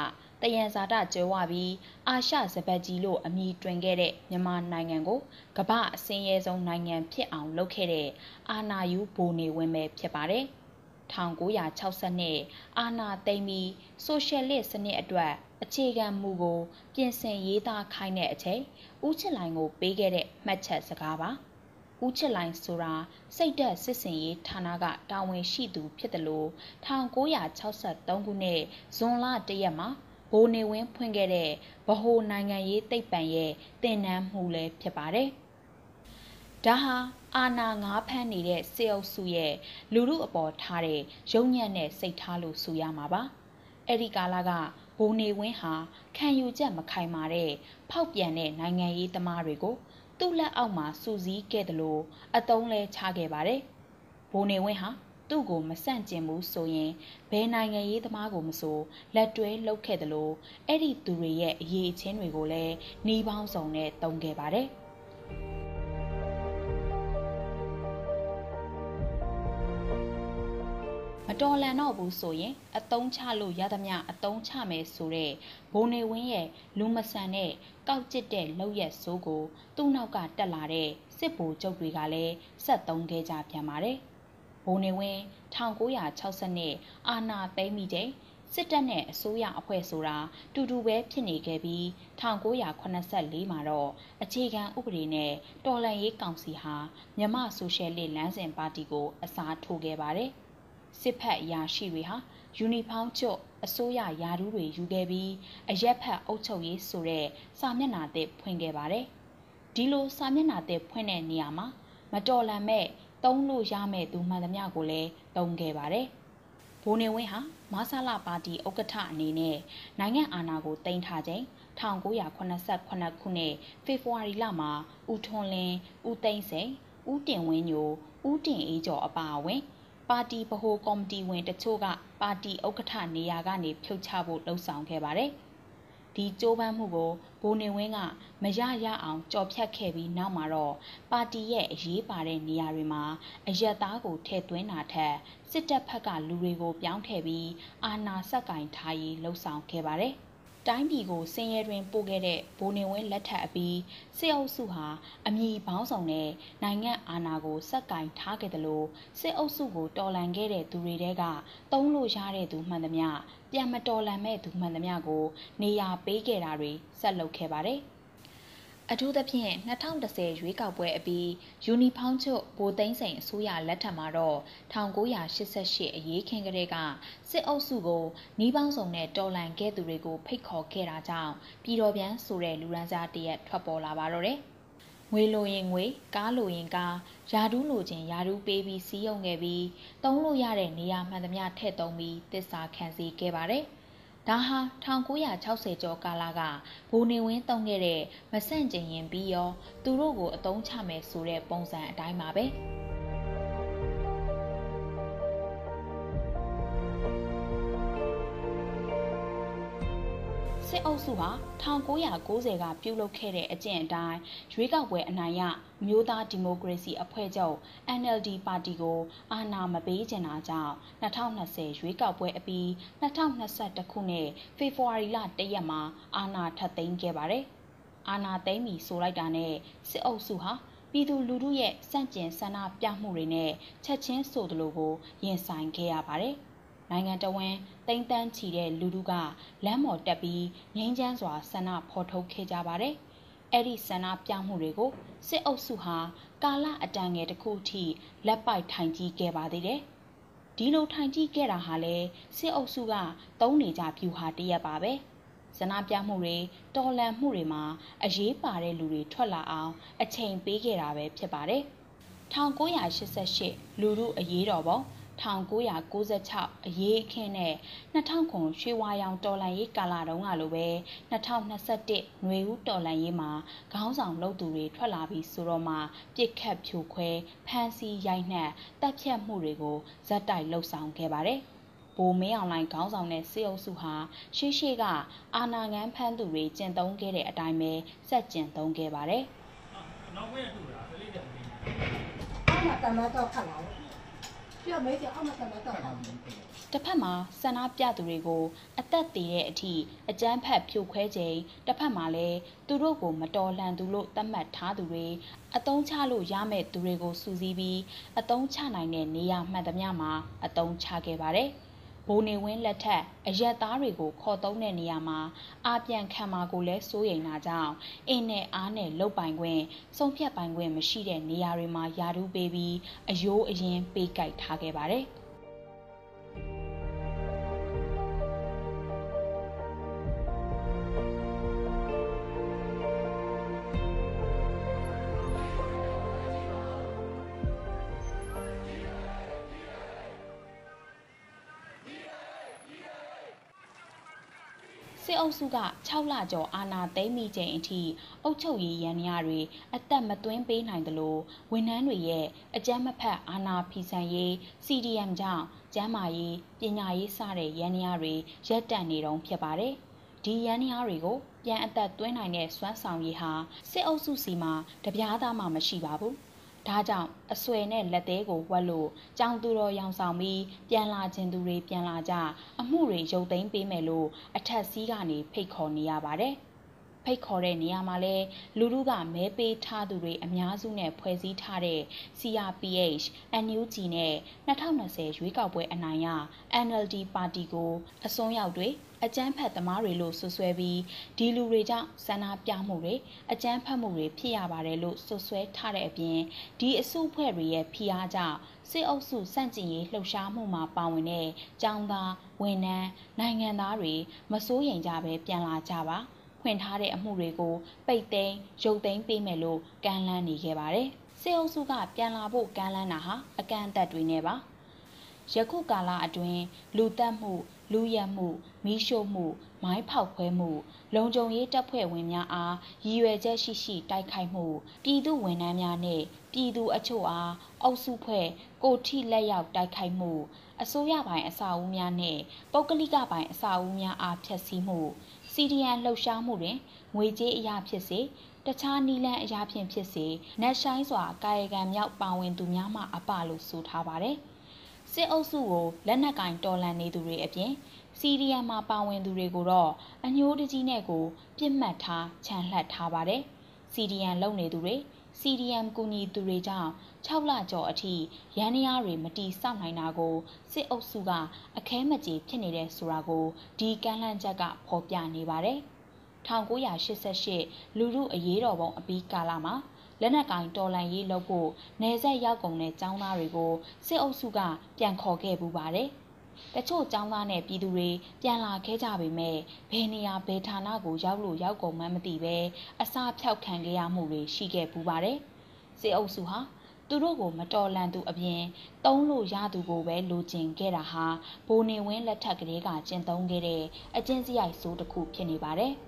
တယံဇာတကျွဲဝပြီးအာရှစပတ်ကြီးလို့အမည်တွင်ခဲ့တဲ့မြန်မာနိုင်ငံကိုကမ္ဘာအစင်းရဲဆုံးနိုင်ငံဖြစ်အောင်လုပ်ခဲ့တဲ့အာနာယူဘိုနေဝင်ပဲဖြစ်ပါတယ်။1962အာနာသိမ့်ပြီးဆိုရှယ်လစ်စနစ်အတွက်အခြေခံမူကို ပြင်ဆင်ရေးသားခိုင်းတဲ့အချိန်ဦးချစ်လိုင်ကိုပေးခဲ့တဲ့မှတ်ချက်စကားပါ။ ဦးချစ်လိုင်ဆိုတာစိတ်သက်စစ်စင်ရေးဌာနကတာဝန်ရှိသူဖြစ်တယ်လို့1963ခုနှစ်ဇွန်လ1ရက်မှာဘိုးနေဝင်းဖွင့်ခဲ့တဲ့ဗဟိုနိုင်ငံရေးသိပ္ပံရဲ့တင်နန်းမှုလည်းဖြစ်ပါတယ်။ဒါဟာအာနာငါးဖမ်းနေတဲ့စေအုပ်စုရဲ့လူမှုအပေါ်ထားတဲ့ရုံညံ့တဲ့စိတ်ထားလို့ဆိုရမှာပါ။အဲ့ဒီကာလကဘိုးနေဝင်းဟာခံယူချက်မခိုင်မာတဲ့ဖောက်ပြန်တဲ့နိုင်ငံရေးသမားတွေကို သူ့လက်အောက်မှာစူးစီးခဲ့တယ်လို့အတုံးလဲချခဲ့ပါတယ်။ဘိုးနေဝင်းဟာသူ့ကိုမဆန့်ကျင်ဘူးဆိုရင်ဘယ်နိုင်ငံရေးသမားကိုမဆိုလက်တွဲလှုပ်ခဲ့တယ်လို့အဲ့ဒီသူတွေရဲ့အရေးအချင်းတွေကိုလည်းနှီးပေါင်းစုံနဲ့တုံးခဲ့ပါတယ်။ မတော်လန်တော့ဘူးဆိုရင် အတုံးချလို့ရသမျှအတုံးချမယ်ဆိုတဲ့ဘိုးနေဝင်းရဲ့လူမဆန်တဲ့ကောက်ကျစ်တဲ့လောက်ရက်ဆိုးကို သူ့နောက်ကတက်လာတဲ့စစ်ဗိုလ်ချုပ်တွေကလည်းဆက်သုံးခဲ့ကြပြန်ပါတယ်။ဘိုးနေဝင်း1960အာနာသိမ်းမိတဲ့စစ်တပ်နဲ့အစိုးရအဖွဲ့ဆိုတာတူတူပဲဖြစ်နေခဲ့ပြီး1984မှာတော့အခြေခံဥပဒေနဲ့တော်လှန်ရေးကောင်စီဟာမြမဆိုရှယ်လစ်လမ်းစဉ်ပါတီကိုအစားထိုးခဲ့ပါတယ်။ စစ်ဖက်အရာရှိတွေဟာယူနီဖောင်းချွတ်အစိုးရယာဒူးတွေယူခဲ့ပြီးအရက်ဖက်အုပ်ချုပ်ရေးဆိုတဲ့စာမျက်နှာသစ်ဖွင့်ခဲ့ပါတယ်။ဒီလိုစာမျက်နှာသစ်ဖွင့်တဲ့နေရာမှာမတော်လန်မဲ့သုံးလို့ရမဲ့သူမှန်သမျှကိုလည်းတုံးခဲ့ပါတယ်။ဘိုးနေဝင်းဟာမဆလာပါတီဥက္ကဋ္ဌအနေနဲ့နိုင်ငံအာဏာကိုတင်ထားချိန်1989ခုနှစ်ဖေဖော်ဝါရီလမှာဦးထွန်းလင်း၊ဦးသိန်းစိန်၊ဦးတင်ဝင်းညို၊ဦးတင်အေးကျော်အပါအဝင် ပါတီဗဟိုကော်မတီဝင်တချို့ကပါတီဥက္ကဋ္ဌနေရာကနေဖြုတ်ချဖို့လှုံ့ဆော်ခဲ့ပါတယ်။ဒီကြိုးပမ်းမှုကိုဘိုးနေဝင်းကမရရအောင်ကြော်ဖြတ်ခဲ့ပြီးနောက်မှာတော့ပါတီရဲ့အရေးပါတဲ့နေရာတွေမှာအယက်သားကိုထည့်သွင်းတာထက်စစ်တပ်ဘက်ကလူတွေကိုပြောင်းထည့်ပြီးအာဏာဆက်ကင်ထားရေးလှုံ့ဆော်ခဲ့ပါတယ်။ တိုင်းပြည်ကိုဆင်းရဲတွင်ပို့ခဲ့တဲ့ဘိုးနေဝင်းလက်ထပ်အပြီးစစ်အုပ်စုဟာအမည်ပေါင်းစုံနဲ့နိုင်ငံအာဏာကိုစက်ကင်ထားခဲ့တယ်လို့စစ်အုပ်စုကိုတော်လှန်ခဲ့တဲ့သူတွေတဲကတုံးလို့ရတဲ့သူမှန်သမျှပြန်မတော်လှန်မဲ့သူမှန်သမျှကို နေရာပေးခဲ့တာတွေဆက်လုပ်ခဲ့ပါတယ်။ အထူးသဖြင့်2010ရွေးကောက်ပွဲအပြီးယူနီဖောင်းချုပ်ဗိုလ်သိန်းစိန်အစိုးရလက်ထက်မှာတော့1988အရေးခင်းကလေးကစစ်အုပ်စုကိုနှီးပေါင်းစုံနဲ့တော်လှန်ခဲ့သူတွေကိုဖိတ်ခေါ်ခဲ့တာကြောင့်ပြည်တော်ပြန်ဆိုတဲ့လူရန်စားတရက်ထွက်ပေါ်လာပါတော့တယ်။ငွေလိုရင်ငွေကားလိုရင်ကားယာဒူးလိုချင်ယာဒူးပေးပြီးစီးရုံခဲ့ပြီးတုံးလို့ရတဲ့နေရာမှန်သမျှထည့်သုံးပြီးတစ္ဆာခံစီခဲ့ပါတယ်။ ဒါဟာ1960ကျော်ကာလကဘူနေဝင်းတုံးခဲ့တဲ့မဆန့်ကျင်ရင်ပြီးရောသူတို့ကိုအတုံးချမယ်ဆိုတဲ့ပုံစံအတိုင်းပါပဲ စစ်အုပ်စုဟာ1990ကပြုလုပ်ခဲ့တဲ့အကျင့်အတိုင်းရွေးကောက်ပွဲအနိုင်ရမျိုးသားဒီမိုကရေစီအဖွဲ့ချုပ် NLD ပါတီကိုအာဏာမပေးချင်တာကြောင့်2020ရွေးကောက်ပွဲအပြီး2021ခုနှစ်ဖေဖော်ဝါရီလ1ရက်မှာအာဏာထပ်သိမ်းခဲ့ပါတယ်။အာဏာသိမ်းပြီဆိုလိုက်တာနဲ့စစ်အုပ်စုဟာပြည်သူလူထုရဲ့စန့်ကျင်ဆန္ဒပြမှုတွေနဲ့ချက်ချင်းဆိုသလိုကိုရင်ဆိုင်ခဲ့ရပါတယ်။ နိုင်ငံတော်ဝန်တိမ့်တန်းချီတဲ့လူထုကလမ်းပေါ်တက်ပြီးငိမ့်ချမ်းစွာဆန္ဒဖော်ထုတ်ခဲ့ကြပါတယ်။အဲ့ဒီဆန္ဒပြမှုတွေကိုစစ်အုပ်စုဟာကာလအတန်ငယ်တစ်ခုထိလက်ပိုက်ထိုင်ကြီးခဲ့ပါသေးတယ်။ဒီလိုထိုင်ကြည့်ခဲ့တာဟာလေစစ်အုပ်စုကတုံးနေကြဖြူဟာတရက်ပါပဲဇနာပြမှုတွေတော်လန်မှုတွေမှာအရေးပါတဲ့လူတွေထွက်လာအောင်အချိန်ပေးခဲ့တာပဲဖြစ်ပါတယ်1988လူမှုအရေးတော်ပုံ 1996အရေးအခင်းနဲ့2000ရွှေဝါရောင်တော်လန်ရေးကာလတုန်းကလိုပဲ2021ຫນွေဦးတော်လန်ရေးမှာခေါင်းဆောင်လုပ်သူတွေထွက်လာပြီးဆိုတော့မှပြစ်ခတ်ဖြိုခွဲဖမ်းဆီးရိုက်နှက်တပ်ဖြတ်မှုတွေကိုဇက်တိုက်လှုပ်ဆောင်ခဲ့ပါတယ်။ဘိုမင်းအောင်လိုင်းခေါင်းဆောင်တဲ့စေအုပ်စုဟာရှေးရှေးကအာနာငန်းဖမ်းသူတွေကျင့်သုံးခဲ့တဲ့အတိုင်းပဲစက်ကျင့်သုံးခဲ့ပါတယ်။နောက်ဝဲတူတာကလေးတဲ့အောက်မှာတမတ်တော့ခတ်လာတယ် ပြောမေးကြအောက်မှာတမတ်တော့ခတ်လာတစ်ဖက်မှာဆန္ဒပြသူတွေကို အသက်သေးတဲ့အထိအကြမ်းဖက်ဖြိုခွဲချိန်တစ်ဖက်မှာလည်းသူတို့ကို မတော်လှန်သူလို့သတ်မှတ်ထားသူတွေအတုံးချလို့ရမယ့်သူတွေကိုစူးစီးပြီးအတုံးချနိုင်တဲ့နေရာမှန်သမျှမှာအတုံးချခဲ့ပါတယ်။ ဘိုးနေဝင်းလက်ထက်အရက်သားတွေကိုခေါ်သုံးတဲ့နေရာမှာအာပြန်ခံမှာကိုလည်းစိုးရိမ်တာကြောင့်အင်းနဲ့အားနဲ့လုတ်ပိုင်ခွင့်စုံဖြတ်ပိုင်ခွင့်မရှိတဲ့နေရာတွေမှာယာတူးပေးပြီးအယိုးအရင်ပေးကြိုက်ထားခဲ့ပါတယ်။ စစ်အုပ်စုက6လကျော်အာဏာသိမ်းမိချိန်အထိအုပ်ချုပ်ရေးရန်ရာတွေအသက်မသွင်းပေးနိုင်သလိုဝန်ထမ်းတွေရဲ့အကြမ်းမဖက်အာဏာဖီဆန်ရေး CDM ကြောင့်ကျန်းမာရေးပညာရေးစတဲ့ရန်ရာတွေရပ်တန့်နေတုံးဖြစ်ပါတယ်။ဒီရန်ရာတွေကိုပြန်အသက်သွင်းနိုင်တဲ့စွမ်းဆောင်ရည်ဟာစစ်အုပ်စုစီမှာတပြားသားမှမရှိပါဘူး။ ဒါကြောင့်အဆွေနဲ့လက်သေးကိုဝက်လို့ကြောင်သူတော်ရောင်ဆောင်ပြီးပြန်လာခြင်းသူတွေပြန်လာကြအမှုတွေရုပ်သိမ်းပေးမယ်လို့အထက်စီးကနေဖိတ်ခေါ်နေရပါတယ်ဖိတ်ခေါ်တဲ့နေရာမှာလဲလူလူကမဲပေးထားသူတွေအများစုနဲ့ဖွဲ့စည်းထားတဲ့ CRPH, NUG နဲ့2020ရွေးကောက်ပွဲအနိုင်ရ NLD ပါတီကိုအစွန်းရောက်တွေ အကြမ်းဖက်သမားတွေလို့ဆွဆွဲပြီးဒီလူတွေကြောင့်ဆန္ဒပြမှုတွေအကြမ်းဖက်မှုတွေဖြစ်ရပါတယ်လို့ဆွဆွဲထားတဲ့အပြင်ဒီအစုအဖွဲ့တွေရဲ့ဖိအားကြောင့်စစ်အုပ်စုစန့်ကျင်ရေးလှုပ်ရှားမှုမှာပါဝင်တဲ့ចောင်းသားဝန်ထမ်းနိုင်ငံသားတွေမစိုးရိမ်ကြဘဲပြန်လာကြပါဖွင့်ထားတဲ့အမှုတွေကိုပိတ်သိမ်းရုပ်သိမ်းပေးမယ်လို့ကမ်းလှမ်းနေခဲ့ပါတယ်စစ်အုပ်စုကပြန်လာဖို့ကမ်းလှမ်းတာဟာအကန့်အသတ်တွေနဲ့ပါယခုကာလအတွင်းလူတက်မှုလူရက်မှု မီးရှို့မှုမိုင်းဖောက်ခွဲမှုလုံခြုံရေးတပ်ဖွဲ့ဝင်များအားရည်ရွယ်ချက်ရှိရှိတိုက်ခိုက်မှုပြည်သူဝန်ထမ်းများနှင့်ပြည်သူအချို့အားအုပ်စုဖွဲ့ကိုထိလက်ရောက်တိုက်ခိုက်မှုအစိုးရပိုင်းအစာအုပ်များနှင့်ပုဂ္ဂလိကပိုင်းအစာအုပ်များအားဖျက်ဆီးမှုစီဒီယန်လှုပ်ရှားမှုတွင်ငွေကြေးအရာဖြစ်စေတခြားနီလန်းအရာဖြင့်ဖြစ်စေနက်ဆိုင်စွာကာယကံမြောက်ပါဝင်သူများမှအပလို့ဆိုထားပါတယ်။စစ်အုပ်စုကိုလက်နက်ကင်တော်လှန်နေသူတွေအပြင် စီးရီးယားမှာပါဝင်သူတွေကိုတော့အညိုးတကြီးနဲ့ကိုပြစ်မှတ်ထားခြံလှပ်ထားပါတယ်။ CDM လုပ်နေသူတွေ CDM ကူညီသူတွေကြောင့်6လကျော်အထိရန်နီယာတွေမတီစောက်နိုင်တာကိုစစ်အုပ်စုကအခဲမကြေဖြစ်နေတဲ့ဆိုတာကိုဒီကမ်းလှမ်းချက်ကဖော်ပြနေပါတယ်။1988လူမှုအရေးတော်ပုံအပြီးကာလမှာလက်နက်ကင်တော်လှန်ရေးလုပ်ဖို့နေဆက်ရောက်ကုန်တဲ့ចောင်းသားတွေကိုစစ်အုပ်စုကပြန်ခေါ်ခဲ့ပူပါတယ်။ တချို့ចောင်းသားနဲ့ပြည်သူတွေပြန်လာခဲ့ကြပေမဲ့ဘယ်နေရာဘယ်ဌာနကိုရောက်လို့ရောက်ကုန်မှန်းမသိပဲအစာဖြောက်ခံခဲ့ရမှုတွေရှိခဲ့ပူပါတယ်။စစ်အုပ်စုဟာသူတို့ကိုမတော်လန်သူအပြင်တုံးလို့ရသူကိုပဲလိုချင်ခဲ့တာဟာဘိုးနေဝင်းလက်ထက်ကလေးကကျင့်သုံးခဲ့တဲ့အကျင့်စရိုက်ဆိုးတစ်ခုဖြစ်နေပါတယ်။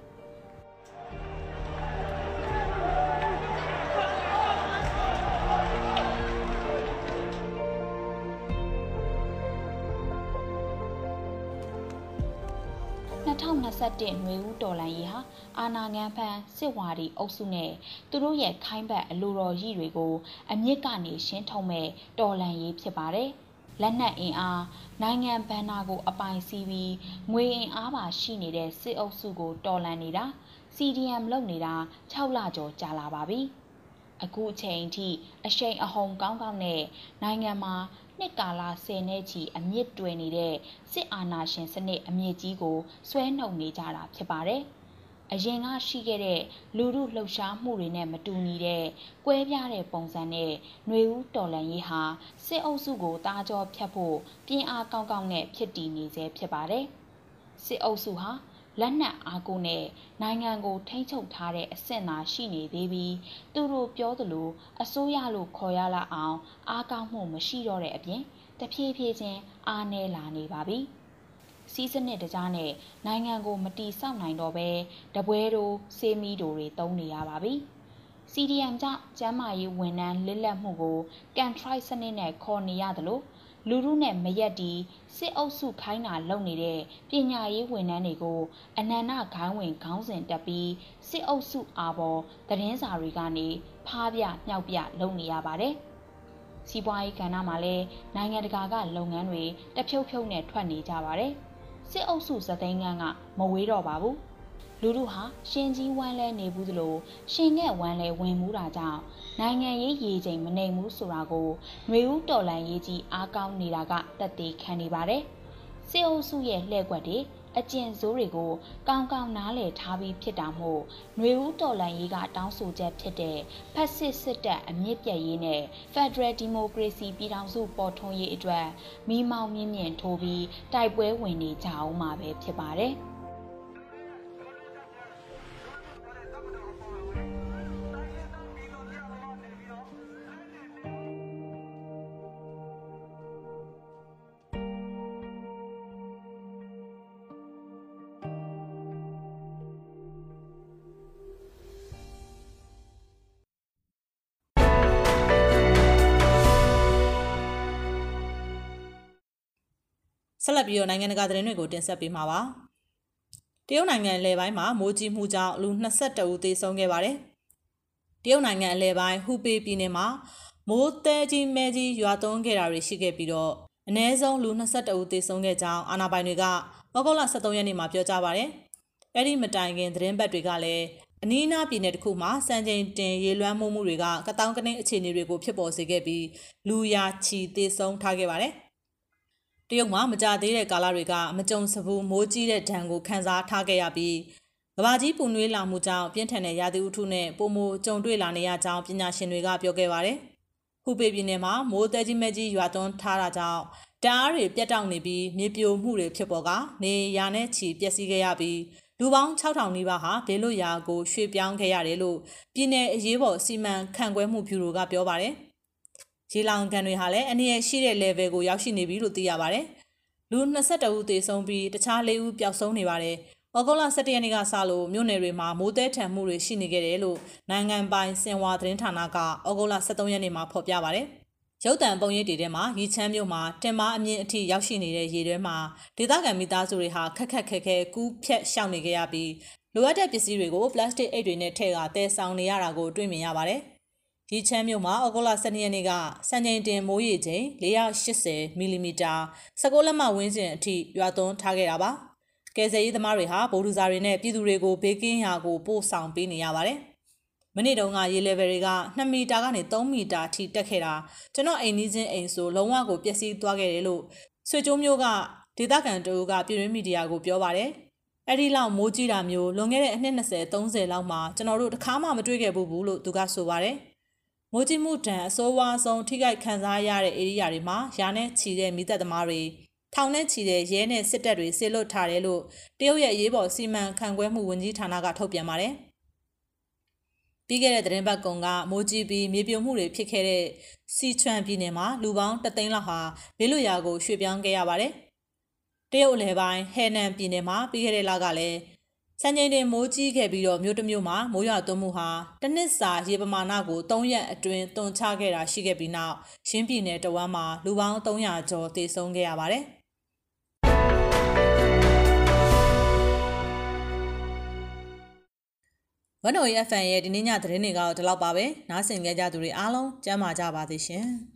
2021ຫນွေဦးတော်လှန်ရေးဟာအာနာငံဖန်စစ်ဝါဒီအုပ်စုနဲ့သူတို့ရဲ့ခိုင်းဘက်အလိုတော်ကြီးတွေကိုအမြင့်ကနေရှင်းထုံမဲ့တော်လှန်ရေးဖြစ်ပါတယ်။လက်နက်အင်အားနိုင်ငံဘဏ္ဍာကို အပိုင်စီးပြီးငွေအင်အားပါရှိနေတဲ့စစ်အုပ်စုကို တော်လှန်နေတာ CDM လုပ်နေတာ6လကျော်ကြာလာပါပြီ။အခုအချိန်အထိအရှိန်အဟုန်ကောင်းကောင်းနဲ့နိုင်ငံမှာ နှစ်ကာလဆယ်နှစ်ချီအမြင့်တွယ်နေတဲ့စစ်အာဏာရှင်စနစ်အမြင့်ကြီးကိုဆွဲနှုတ်နေကြတာဖြစ်ပါတယ်။အရင်ကရှိခဲ့တဲ့လူမှုလှုပ်ရှားမှုတွေနဲ့မတူညီတဲ့ကွဲပြားတဲ့ပုံစံနဲ့ຫນွေဦးတော်လန်ရေးဟာစစ်အုပ်စုကိုတာကြောဖြတ်ဖို့ပြင်းအားကောင်းကောင်းနဲ့ဖြစ်တည်နေစေဖြစ်ပါတယ်။စစ်အုပ်စုဟာ လက်နက်အားကိုနဲ့နိုင်ငံကိုထိန်းချုပ်ထားတဲ့အဆင့်သာရှိနေသေးပြီးသူတို့ပြောသလိုအစိုးရလို့ခေါ်ရလာအောင်အားကောင်းမှုမရှိတော့တဲ့အပြင်တဖြည်းဖြည်းချင်းအားနည်းလာနေပါပြီ။စီးစနစ်တကြားနဲ့နိုင်ငံကိုမတီဆောက်နိုင်တော့ဘဲတပွဲတို့စေးမီတို့တွေတုံးနေရပါပြီ။ CDM ကြောင့်ကျန်းမာရေးဝန်ထမ်းလစ်လက်မှုကိုကန်ထရိုက်စနစ်နဲ့ခေါ်နေရသလို လူမှုနဲ့မရက်တီစစ်အုပ်စုခိုင်းတာလုပ်နေတဲ့ပညာရေးဝန်ထမ်းတွေကိုအနန္တခိုင်းဝင်ခေါင်းစဉ်တက်ပြီးစစ်အုပ်စုအာဘော်သတင်းစာတွေကနေဖားပြမြောက်ပြလုပ်နေရပါတယ်။စီးပွားရေးကဏ္ဍမှာလည်းနိုင်ငံတကာကလုပ်ငန်းတွေတဖြုတ်ဖြုတ်နဲ့ထွက်နေကြပါတယ်။စစ်အုပ်စုစသိန်းကန်းကမဝေးတော့ပါဘူး။ လူလူဟာရှင်ကြီးဝမ်းလဲနေဘူးသလိုရှင်ငဲ့ဝမ်းလဲဝင်မှုတာကြောင့်နိုင်ငံရေးရေချိန်မနိုင်ဘူးဆိုတာကိုမျိုးဦးတော်လန်ရေးကြီးအားကောင်းနေတာကတက်သေးခံနေပါတယ်။စေအုပ်စုရဲ့လှည့်ကွက်တွေအကျဉ်ဆိုးတွေကိုကောင်းကောင်းနားလည်ထားပြီးဖြစ်တာမို့ຫນွေဦးတော်လန်ရေးကတောင်းဆိုချက်ဖြစ်တဲ့ဖက်စစ်စစ်တပ်အမြင့်ပြည့်ရေးနဲ့ Federal Democracy ပြည်ထောင်စုပေါ်ထွန်းရေးအတွက်မိမောင်းမြင့်မြင့်ထိုးပြီးတိုက်ပွဲဝင်နေကြအောင်မှာပဲဖြစ်ပါတယ်။ ဆက်လက်ပြီးတော့နိုင်ငံတကာသတင်းတွေကိုတင်ဆက်ပေးမှာပါတရုတ်နိုင်ငံအလဲပိုင်းမှာမိုးကြီးမှုကြောင့်လူ22ဦးသေဆုံးခဲ့ပါတယ်တရုတ်နိုင်ငံအလဲပိုင်းဟူပေပြည်နယ်မှာမိုးတဲကြီးမဲကြီးရွာသွန်းခဲ့တာတွေရှိခဲ့ပြီးတော့အ ਨੇ ဆုံးလူ22ဦးသေဆုံးခဲ့ကြောင်းအာဏာပိုင်တွေကဩဂုတ်လ23ရက်နေ့မှာပြောကြားပါတယ်အဲ့ဒီမတိုင်ခင်သတင်းပတ်တွေကလည်းအနီးအနားပြည်နယ်တစ်ခုမှာစံချိန်တင်ရေလွှမ်းမိုးမှုတွေကကတောင်းကနင်းအခြေအနေတွေကိုဖြစ်ပေါ်စေခဲ့ပြီးလူရာချီသေဆုံးထားခဲ့ပါတယ်။ တရုတ်မှာမကြသေးတဲ့ကာလတွေကမကြုံစဘူးမိုးကြီးတဲ့ဒဏ်ကိုခံစားထားခဲ့ရပြီးကဘာကြီးပူနွေးလာမှုကြောင့်ပြင်းထန်တဲ့ရာသီဥတုနဲ့ပုံမိုကြုံတွေ့လာနေရကြောင်းပညာရှင်တွေကပြောခဲ့ပါတယ်။ဟူပေပြည်နယ်မှာမိုးတဲကြီးမဲကြီးရွာသွန်းထားတာကြောင့်တအားတွေပြတ်တောက်နေပြီးမြေပြိုမှုတွေဖြစ်ပေါ်ကနေရာနဲ့ချီပျက်စီးခဲ့ရပြီးလူပေါင်း6000နီးပါးဟာဘေးလွတ်ရာကိုရွှေ့ပြောင်းခဲ့ရတယ်လို့ပြည်내အရေးပေါ်စီမံခန့်ခွဲမှုဗျူရိုကပြောပါတယ်။ ရေလောင်ကန်တွေဟာလည်းအနေရရှိတဲ့ level ကိုရောက်ရှိနေပြီလို့သိရပါတယ်။လူ22ဦးသေဆုံးပြီးတခြား၄ဦးပျောက်ဆုံးနေပါတယ်။ဩဂုတ်လ17ရက်နေ့ကစလို့မြို့နယ်တွေမှာမိုးတဲထန်မှုတွေရှိနေခဲ့တယ်လို့နိုင်ငံပိုင်စင်ဝါသတင်းဌာနကဩဂုတ်လ23ရက်နေ့မှာဖော်ပြပါတယ်။ရုပ်တံပုံရိပ်တွေထဲမှာရီချမ်းမြို့မှာတင်မာအမြင့်အထိရောက်ရှိနေတဲ့ရေထဲမှာဒေသခံမိသားစုတွေဟာခက်ခက်ခဲခဲကူးဖြတ်ရှောင်နေကြရပြီးလိုအပ်တဲ့ပစ္စည်းတွေကိုပလတ်စတစ်အိတ်တွေနဲ့ထည့်ကတည်ဆောင်နေရတာကိုတွေ့မြင်ရပါတယ်။ ရီချမ်းမြို့မှာဩဂုတ်လ12ရက်နေ့ကစံချိန်တင်မိုးရေချိန်480မီလီမီတာ16လက်မဝန်းကျင်အထိရွာသွန်းထားခဲ့တာပါ။ကယ်ဆယ်ရေးသမားတွေဟာဗိုလ်ဒူဇာတွေနဲ့ပြည်သူတွေကိုဘေးကင်းရာကိုပို့ဆောင်ပေးနေရပါတယ်။မနေ့တုန်းကရေလေဗယ်တွေက2မီတာကနေ3မီတာထိတက်ခဲ့တာကျွန်တော်အိမ်နီးချင်းအိမ်ဆိုလုံးဝကိုပျက်စီးသွားခဲ့တယ်လို့ဆွေကျိုးမျိုးကဒေသခံတအူးကပြည်တွင်းမီဒီယာကိုပြောပါတယ်။အဲ့ဒီလောက်မိုးကြီးတာမျိုးလွန်ခဲ့တဲ့အနှစ်20 30လောက်မှာကျွန်တော်တို့တခါမှမတွေ့ခဲ့ဘူးလို့သူကဆိုပါတယ်။ မိုးကြီးမှုတံအစိုးဝါဆုံးထိခိုက်ခံစားရတဲ့ဧရိယာတွေမှာရာနဲ့ချီတဲ့မိသက်သမားတွေထောင်နဲ့ချီတဲ့ရဲနဲ့စစ်တပ်တွေဆေလွတ်ထားတယ်လို့တရုတ်ရဲ့အရေးပေါ်စီမံခန့်ခွဲမှုဝန်ကြီးဌာနကထုတ်ပြန်ပါတယ်။ပြီးခဲ့တဲ့သတင်းပတ်ကုံကမိုးကြီးပြီးမြေပြိုမှုတွေဖြစ်ခဲ့တဲ့စီချွမ်ပြည်နယ်မှာလူပေါင်းတသိန်းလောက်ဟာဘေးလွတ်ရာကိုရွှေ့ပြောင်းခဲ့ရပါတယ်။တရုတ်အလယ်ပိုင်းဟဲနန်ပြည်နယ်မှာပြီးခဲ့တဲ့လကလည်း စံချိန်တင်မိုးကြီးခဲ့ပြီးတော့မြို့တစ်မြို့မှာမိုးရွာသွန်းမှုဟာတစ်နှစ်စာရေပမာဏကို3ရက်အတွင်းတွန်ချခဲ့တာရှိခဲ့ပြီးနောက်ရှမ်းပြည်နယ်တဝမ်းမှာလူပေါင်း300ကျော်သေဆုံးခဲ့ရပါတယ်။ဝန်တော် FM ရဲ့ဒီနေ့ညသတင်းတွေကတော့ဒီလောက်ပါပဲ။နားဆင်ကြကြသူတွေအားလုံးကျမ်းမာကြပါစေရှင်။